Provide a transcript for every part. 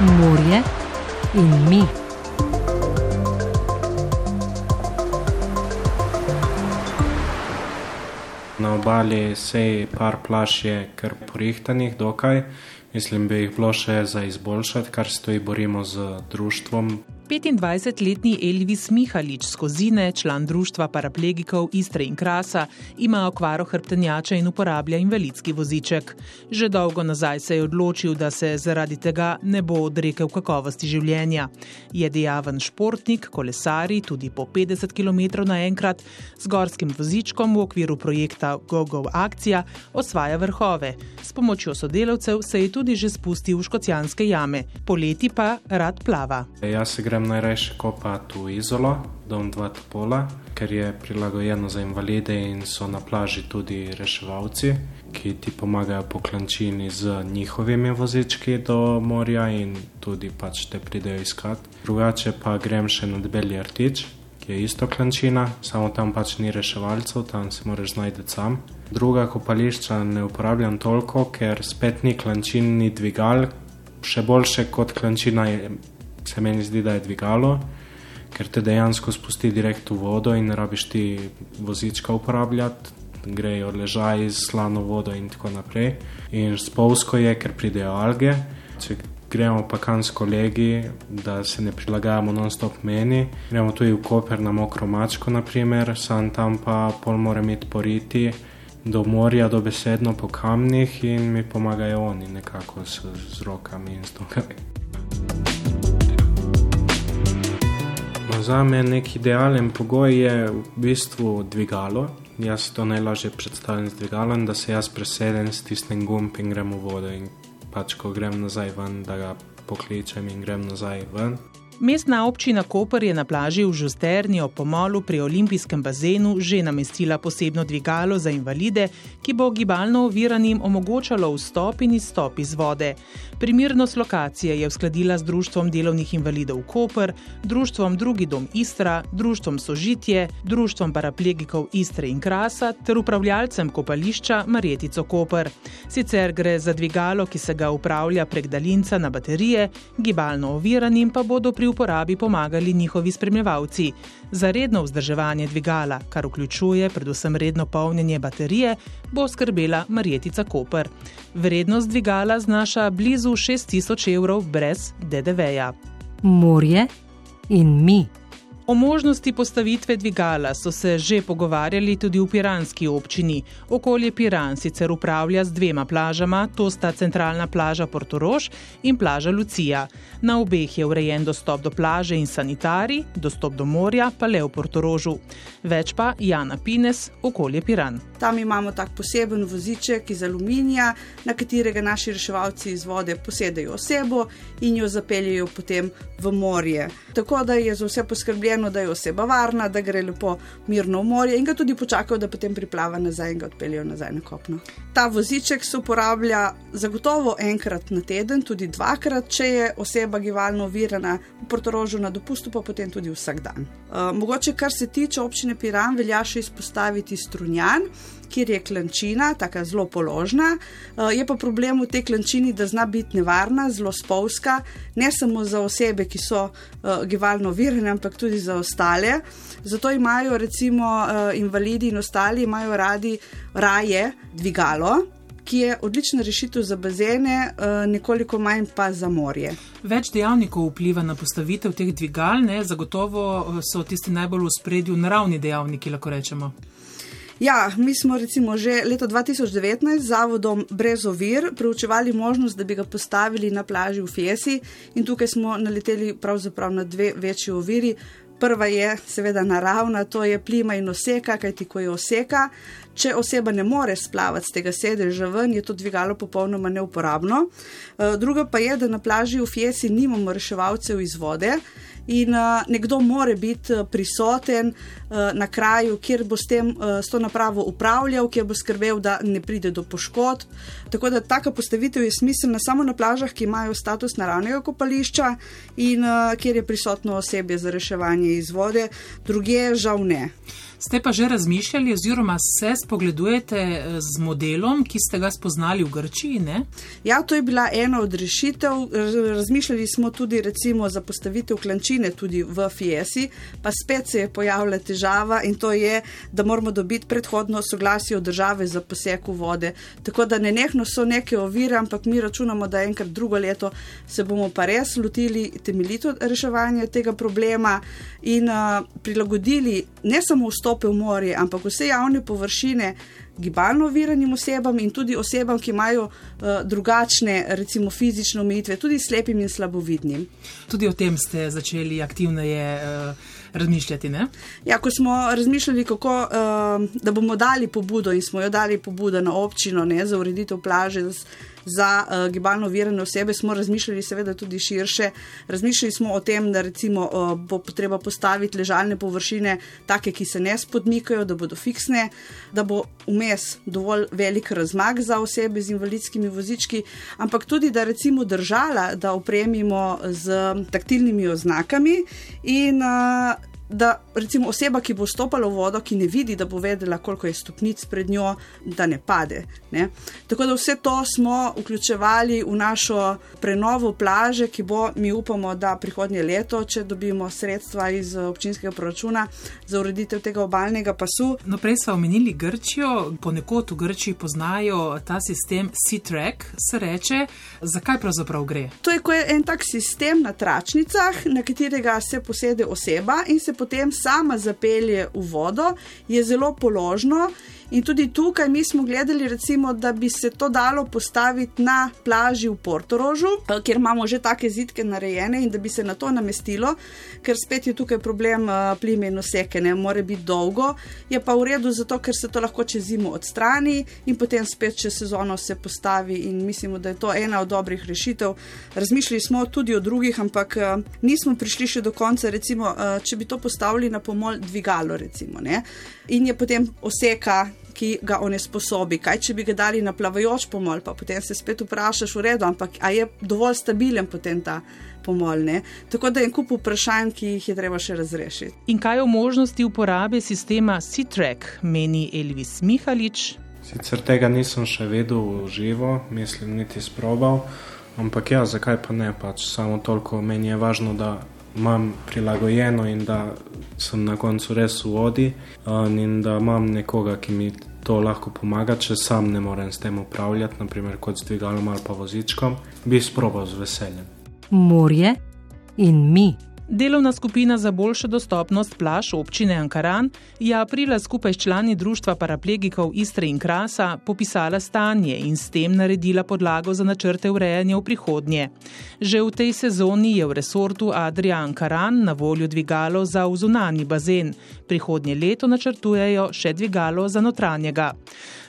morje in mi. Na obali sej par plaž je kar porihtanih, dokaj. Mislim, bi jih bilo še za izboljšati, kar se tudi borimo z društvom 25-letni Elvis Mihalič z Kozine, član Društva paraplegikov Istre in Krasa, ima okvaro hrbtenjača in uporablja invalidski voziček. Že dolgo nazaj se je odločil, da se zaradi tega ne bo odrekel kakovosti življenja. Je dejaven športnik, kolesari tudi po 50 km naenkrat, z gorskim vozičkom v okviru projekta GoGo Akcija osvaja vrhove. S pomočjo sodelavcev se je tudi že spustil v škocijanske jame, poleti pa rad plava. Ja grem najraje kopati v Izolo, dom dva topola, ker je prilagojeno za invalide in so na plaži tudi reševalci, ki ti pomagajo po klančini z njihovimi vozički do morja in tudi pač te pridejo iskat. Drugače pa grem še na debeli artič, ki je isto klančina, samo tam pač ni reševalcev, tam se moraš znajti sam. Druga kopališča ne uporabljam toliko, ker spet ni klančin, ni dvigal. Še boljše kot klančina je se meni zdi, da je dvigalo, ker te dejansko spusti direkt v vodo in rabiš ti vozička uporabljati, grejo ležaj z slano vodo in tako naprej. In spolsko je, ker pridejo alge. Če gremo pa kam s kolegi, da se ne prilagajamo non-stop meni, gremo tudi v Koper na mokro mačko, naprimer, sam tam pa pol mora imeti poriti. Do morja, do besedno po kamnih, in mi pomagajo oni nekako s, z rokami in s tokami. Za me nek idealen pogoj je v bistvu dvigalo. Jaz to najlažje predstavljam z dvigalom, da se jaz presedem, stisnem gumb in grem v vodo. In pač, ko grem nazaj ven, da ga pokličem in grem nazaj ven. Mestna občina Koper je na plaži v Žusterni ob pomolu pri olimpijskem bazenu že namestila posebno dvigalo za invalide, ki bo gibalno oviranim omogočalo vstop in izstop iz vode. Primernost lokacije je uskladila z Društvom delovnih invalidov Koper, Društvom Drugi dom Istra, Društvom Sožitje, Društvom paraplegikov Istre in Krasa ter upravljalcem kopališča Marjetico Koper. Sicer gre za dvigalo, ki se ga upravlja prek daljinca na baterije, gibalno oviranim pa bodo pri uporabi pomagali njihovi spremljevalci. Za redno vzdrževanje dvigala, kar vključuje predvsem redno polnjenje baterije, bo skrbela Marjetica Koper. Vrednost dvigala znaša blizu 6000 evrov brez DDV-ja. Morje in mi. O možnosti postavitve dvigala so se že pogovarjali tudi v piranski občini. Okolje Piran sicer upravlja z dvema plažama, to sta centralna plaža Portorož in plaža Lucija. Na obeh je urejen dostop do plaže in sanitari, dostop do morja pa le v Portorožu. Več pa Jana Pines, okolje Piran. Tam imamo tak poseben voziček iz aluminija, na katerega naši reševalci iz vode posedajo osebo in jo zapeljajo potem v morje. Tako da je za vse poskrbljeno da je oseba varna, da gre lepo mirno v morje in ga tudi počakajo, da potem priplava nazaj in ga odpeljejo nazaj na kopno. Ta voziček se uporablja zagotovo enkrat na teden, tudi dvakrat, če je oseba gibalno ovirana v Portorožu na dopustu, pa potem tudi vsak dan. Uh, mogoče, kar se tiče občine Piran, velja še izpostaviti strunjan kjer je klančina, tako zelo položna. Eh, je pa problem v tej klančini, da zna biti nevarna, zelo spolska, ne samo za osebe, ki so uh, gibalno virene, ampak tudi za ostale. Zato imajo recimo uh, invalidi in ostali imajo radi raje dvigalo. Ki je odlična rešitev za bazene, nekoliko manj pa za morje. Več dejavnikov vpliva na postavitev teh dvigal, ne? zagotovo so tisti najbolj v spredju naravni dejavniki, lahko rečemo. Ja, mi smo recimo že leta 2019 z zavodom Brez ovir preučevali možnost, da bi ga postavili na plaži v Fiesi in tukaj smo naleteli pravzaprav na dve večji oviri. Prva je seveda naravna, to je plima in oseka, kajti ko je oseka, če oseba ne more splavati z tega sedeža ven, je to dvigalo popolnoma neuporabno. Eh, druga pa je, da na plaži v Fiesi nimamo reševalcev iz vode in uh, nekdo more biti uh, prisoten uh, na kraju, kjer bo s, tem, uh, s to napravo upravljal, kjer bo skrbel, da ne pride do poškodb. Tako da taka postavitev je smiselna samo na plažah, ki imajo status naravnega kopališča in uh, kjer je prisotno osebje za reševanje iz vode, druge žal ne. Ste pa že razmišljali, oziroma se spogledujete eh, z modelom, ki ste ga spoznali v Grčiji? Ne? Ja, to je bila ena od rešitev. Razmišljali smo tudi recimo za postavitev klančine tudi v Fiesi, pa spet se je pojavila težava in to je, da moramo dobiti predhodno soglasje od države za poseg vode. Tako da ne nehno so neke ovire, ampak mi računamo, da enkrat drugo leto se bomo pa res lotili temeljito reševanja tega problema in uh, prilagodili ne samo vstope v morje, ampak vse javne površine gibalno oviranim osebam in tudi osebam, ki imajo uh, drugačne, recimo fizične omejitve, tudi slepim in slabovidnim. Tudi o tem ste začeli aktivneje. Uh razmišljati. Ne? Ja, ko smo razmišljali, kako, uh, da bomo dali pobudo in smo jo dali pobudo na občino ne, za ureditev plaže. Za uh, gibalno virane osebe smo razmišljali, seveda, tudi širše. Razmišljali smo o tem, da recimo, uh, bo treba postaviti ležalne površine, take, ki se ne spodmikajo, da bodo fiksne, da bo vmes dovolj velik razmak za osebe z invalidskimi vozički, ampak tudi, da recimo držala, da opremimo z taktilnimi oznakami in uh, da recimo oseba, ki bo stopila v vodo, ki ne vidi, da bo vedela, koliko je stopnic pred njo, da ne pade. Ne? Tako da vse to smo vključevali v našo prenovo plaže, ki bo, mi upamo, da prihodnje leto, če dobimo sredstva iz občinskega proračuna za ureditev tega obaljnega pasu. No, prej smo omenili Grčijo, ponekod v Grčiji poznajo ta sistem C-Track, se reče, zakaj pravzaprav gre. To je, je en tak sistem na tračnicah, na katerega se posede oseba in se potem sama zapelje v vodo, je zelo položno. In tudi tukaj mi smo gledali, recimo, da bi se to dalo postaviti na plaži v Portorožu, eh, kjer imamo že take zidke narejene in da bi se na to namestilo, ker spet je tukaj problem eh, plime in oseke, ne more biti dolgo, je pa v redu, zato ker se to lahko čez zimo odstrani in potem spet čez sezono se postavi in mislimo, da je to ena od dobrih rešitev. Razmišljali smo tudi o drugih, ampak eh, nismo prišli še do konca, recimo, če bi to postavili na pomol dvigalo, recimo, ne? in je potem oseka ki ga onesposobi. Kaj, če bi ga dali na plavajoč pomol, pa potem se spet vprašaš, v redu, ampak je dovolj stabilen potem ta pomol. Ne? Tako da je kup vprašanj, ki jih je treba še razrešiti. In kaj o možnosti uporabe sistema C-Track meni Elvis Mihalič? Sicer tega nisem še vedel v živo, mislim, niti sprobal, ampak ja, zakaj pa ne, pač samo toliko meni je važno, da imam prilagojeno in da sem na koncu res v vodi in da imam nekoga, ki mi to lahko pomaga, če sam ne morem s tem upravljati, naprimer kot z dvigalom ali pa vozičkom, bi sprobal z veseljem. Morje in mi. Delovna skupina za boljšo dostopnost plaž občine Ankaran je aprila skupaj s člani Društva paraplegikov Istre in Krasa popisala stanje in s tem naredila podlago za načrte urejanja v prihodnje. Že v tej sezoni je v resortu Adria Ankaran na voljo dvigalo za vzunani bazen, prihodnje leto načrtujejo še dvigalo za notranjega.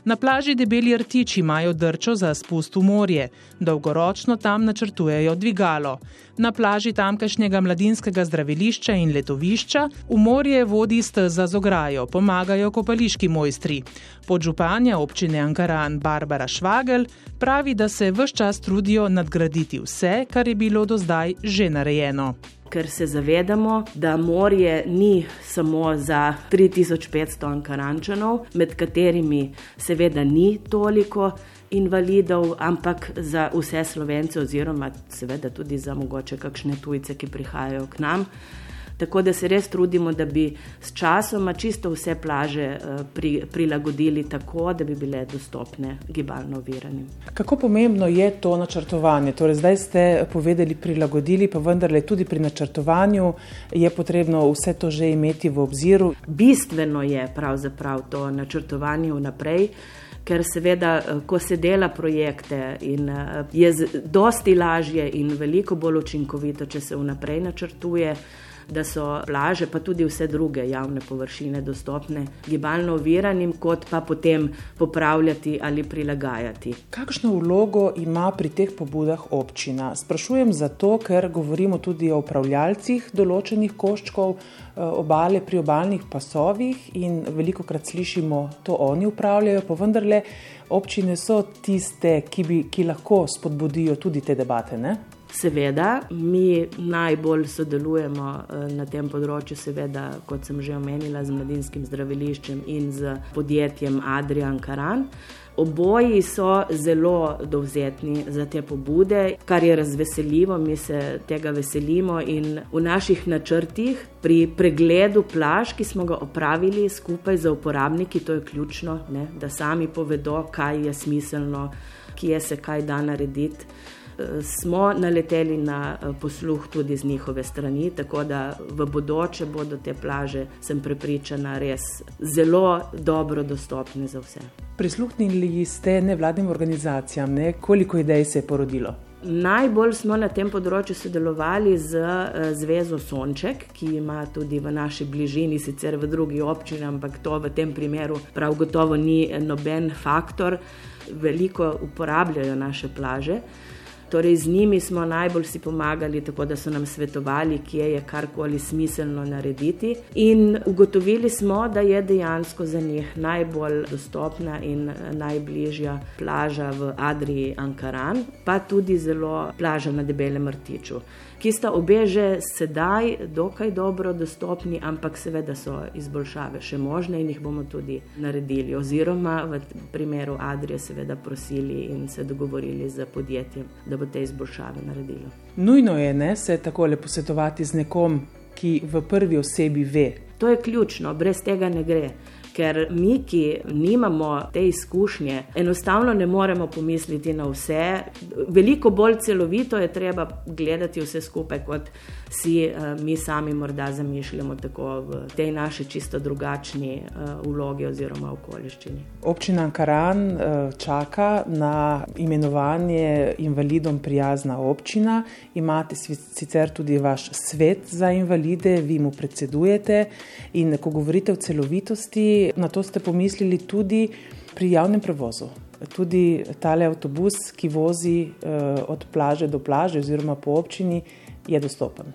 Na plaži Debeli Rtiči imajo drčo za spust v morje, dolgoročno tam načrtujejo dvigalo. Na plaži tamkajšnjega mladinskega zdravilišča in letovišča v morje vodi steza z ograjo, pomagajo kopališki mojstri. Podžupanja občine Ankaran Barbara Švagel pravi, da se vse čas trudijo nadgraditi vse, kar je bilo do zdaj že narejeno ker se zavedamo, da morje ni samo za 3500 ankarančanov, med katerimi seveda ni toliko invalidov, ampak za vse slovence, oziroma seveda tudi za mogoče kakšne tujce, ki prihajajo k nam. Tako da se res trudimo, da bi s časoma čisto vse plaže eh, pri, prilagodili tako, da bi bile dostopne gibalno oviranim. Kako pomembno je to načrtovanje? Torej, zdaj ste povedali prilagodili, pa vendarle tudi pri načrtovanju je potrebno vse to že imeti v obziru. Bistveno je pravzaprav to načrtovanje vnaprej. Ker seveda, eh, ko se dela projekte, eh, je dosti lažje in veliko bolj učinkovito, če se vnaprej načrtuje da so plaže, pa tudi vse druge javne površine dostopne gibalno oviranim, kot pa potem popravljati ali prilagajati. Kakšno vlogo ima pri teh pobudah občina? Sprašujem zato, ker govorimo tudi o upravljalcih določenih koščkov eh, obale pri obaljnih pasovih in veliko krat slišimo, to oni upravljajo, pa vendarle občine so tiste, ki, bi, ki lahko spodbudijo tudi te debate. Ne? Seveda, mi najbolj sodelujemo eh, na tem področju, seveda, kot sem že omenila, z mladinskim zdraviliščem in z podjetjem Adrian Karan. Oboji so zelo dovzetni za te pobude, kar je razveseljivo, mi se tega veselimo in v naših načrtih pri pregledu plaž, ki smo ga opravili skupaj z uporabniki, to je ključno, ne, da sami povedo, kaj je smiselno, kje se kaj da narediti smo naleteli na eh, posluh tudi z njihove strani, tako da v bodoče bodo te plaže, sem prepričana, res zelo dobro dostopne za vse. Prisluhnili ste nevladnim organizacijam, ne? koliko idej se je porodilo? Najbolj smo na tem področju sodelovali z eh, Zvezo Sonček, ki ima tudi v naši bližini, sicer v drugi občini, ampak to v tem primeru prav gotovo ni noben faktor. Veliko uporabljajo naše plaže. Torej, z njimi smo najbolj si pomagali, tako da so nam svetovali, kje je karkoli smiselno narediti. In ugotovili smo, da je dejansko za njih najbolj dostopna in najbližja plaža v Adriji Ankaran, pa tudi zelo plaža na Debelem Rtiču ki sta obe že sedaj dokaj dobro dostopni, ampak seveda so izboljšave še možne in jih bomo tudi naredili. Oziroma v primeru Adrije, seveda prosili in se dogovorili z podjetjem, da bo te izboljšave naredilo. Nujno je ne, se tako lepo posvetovati z nekom, ki v prvi osebi ve. To je ključno, brez tega ne gre ker mi, ki nimamo te izkušnje, enostavno ne moremo pomisliti na vse. Veliko bolj celovito je treba gledati vse skupaj, kot si uh, mi sami morda zamišljamo, tako v tej naši čisto drugačni uh, vlogi oziroma okoliščini. Občina Karan uh, čaka na imenovanje invalidom prijazna občina. Imate sicer tudi vaš svet za invalide, vi mu predsedujete in ko govorite o celovitosti, na to ste pomislili tudi pri javnem prevozu. Tudi tale avtobus, ki vozi uh, od plaže do plaže, oziroma po občini, je dostopen.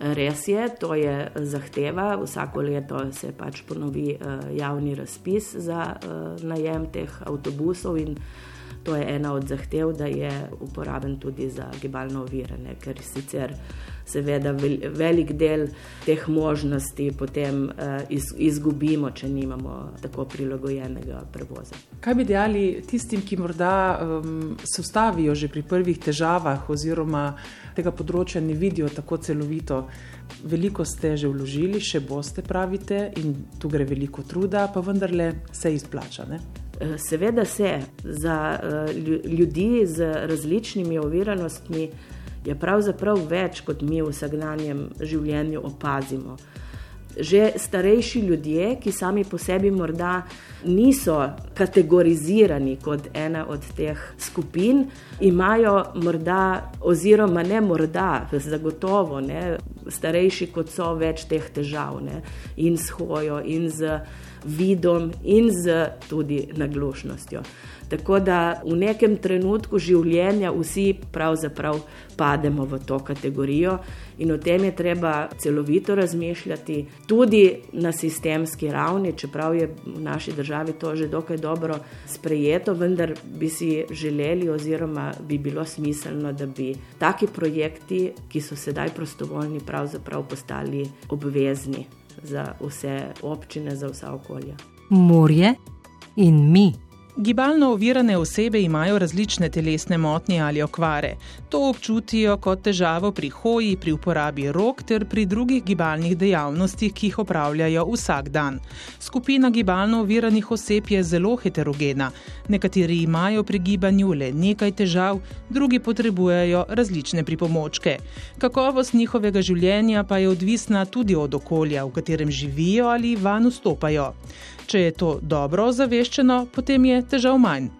Res je, to je zahteva. Vsako leto se pač ponovi uh, javni razpis za uh, najem teh avtobusov, in to je ena od zahtev, da je uporaben tudi za gibalno ovirane, ker sicer seveda velik del teh možnosti potem iz, izgubimo, če nimamo tako prilagojenega prevoza. Kaj bi dejali tistim, ki morda um, se ustavijo že pri prvih težavah oziroma tega področja ne vidijo tako celovito? Veliko ste že vložili, še boste, pravite, in tu gre veliko truda, pa vendarle se izplača. Ne? Eh, seveda se za ljudi z različnimi oviranostmi je pravzaprav več, kot mi v vsakdanjem življenju opazimo. Že starejši ljudje, ki sami po sebi morda niso kategorizirani kot ena od teh skupin, imajo morda, oziroma ne morda, zagotovo, ne, starejši kot so, več teh težav ne, in s hojo, in z vidom, in z tudi naglušnostjo. Tako da v nekem trenutku življenja vsi pravzaprav pademo v to kategorijo in o tem je treba celovito razmišljati, tudi na sistemski ravni, čeprav je v naši državi to že dokaj dobro sprejeto, vendar bi si želeli oziroma bi bilo smiselno, da bi taki projekti, ki so sedaj prostovoljni, pravzaprav postali obvezni za vse občine, za vsa okolja. Morje in mi. Gibalno ovirane osebe imajo različne telesne motnje ali okvare. To občutijo kot težavo pri hoji, pri uporabi rok ter pri drugih gibalnih dejavnostih, ki jih opravljajo vsak dan. Skupina gibalno oviranih oseb je zelo heterogena. Nekateri imajo pri gibanju le nekaj težav, drugi potrebujejo različne pripomočke. Kakovost njihovega življenja pa je odvisna tudi od okolja, v katerem živijo ali van vstopajo. Če je to dobro ozaveščeno, potem je težav manj.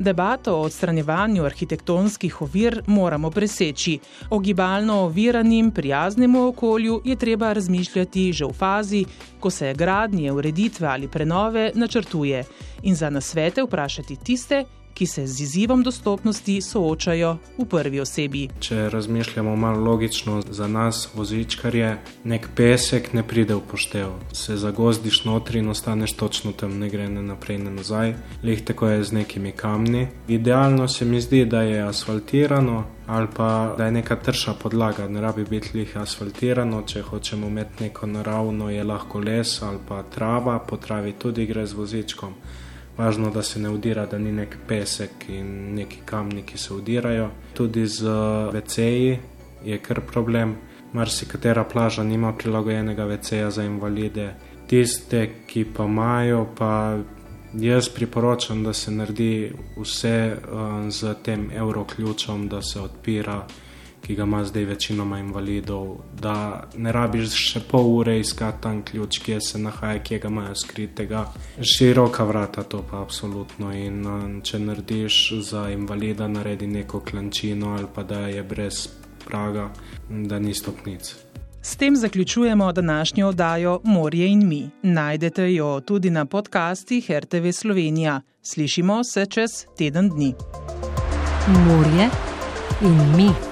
Debato o odstranjevanju arhitektonskih ovir moramo preseči. O gibalno oviranim prijaznemu okolju je treba razmišljati že v fazi, ko se gradnje, ureditve ali prenove načrtuje in za nasvete vprašati tiste, ki se z izzivom dostopnosti soočajo v prvi osebi. Če razmišljamo malo logično, za nas, vozičkarje, nek pesek ne pride v poštev. Se zagozdiš notri in ostaneš točno tam, ne gre ne naprej, ne nazaj. Lih tako je z nekimi kamni. Idealno se mi zdi, da je asfaltirano ali pa da je neka trša podlaga, ne rabi biti lih asfaltirano. Če hočemo imeti neko naravno, je lahko les ali pa trava, po travi tudi gre z vozičkom. Važno, da se ne udira, da ni nek pesek in neki kamni, ki se udirajo. Tudi z VC-ji je kar problem. Marsikatera plaža nima prilagojenega VC-ja za invalide. Tiste, ki pa imajo, pa Jaz priporočam, da se naredi vse z tem evroključom, da se odpira, ki ga ima zdaj večinoma invalidov, da ne rabiš še pol ure iskati tam ključ, kje se nahaja, kje ga imajo skritega. Široka vrata to pa absolutno. In uh, če narediš za invalida, naredi neko klančino ali pa da je brez praga, da ni stopnic. S tem zaključujemo današnjo oddajo Morje in mi. Najdete jo tudi na podcastih RTV Slovenija. Slišimo se čez teden dni. Morje in mi.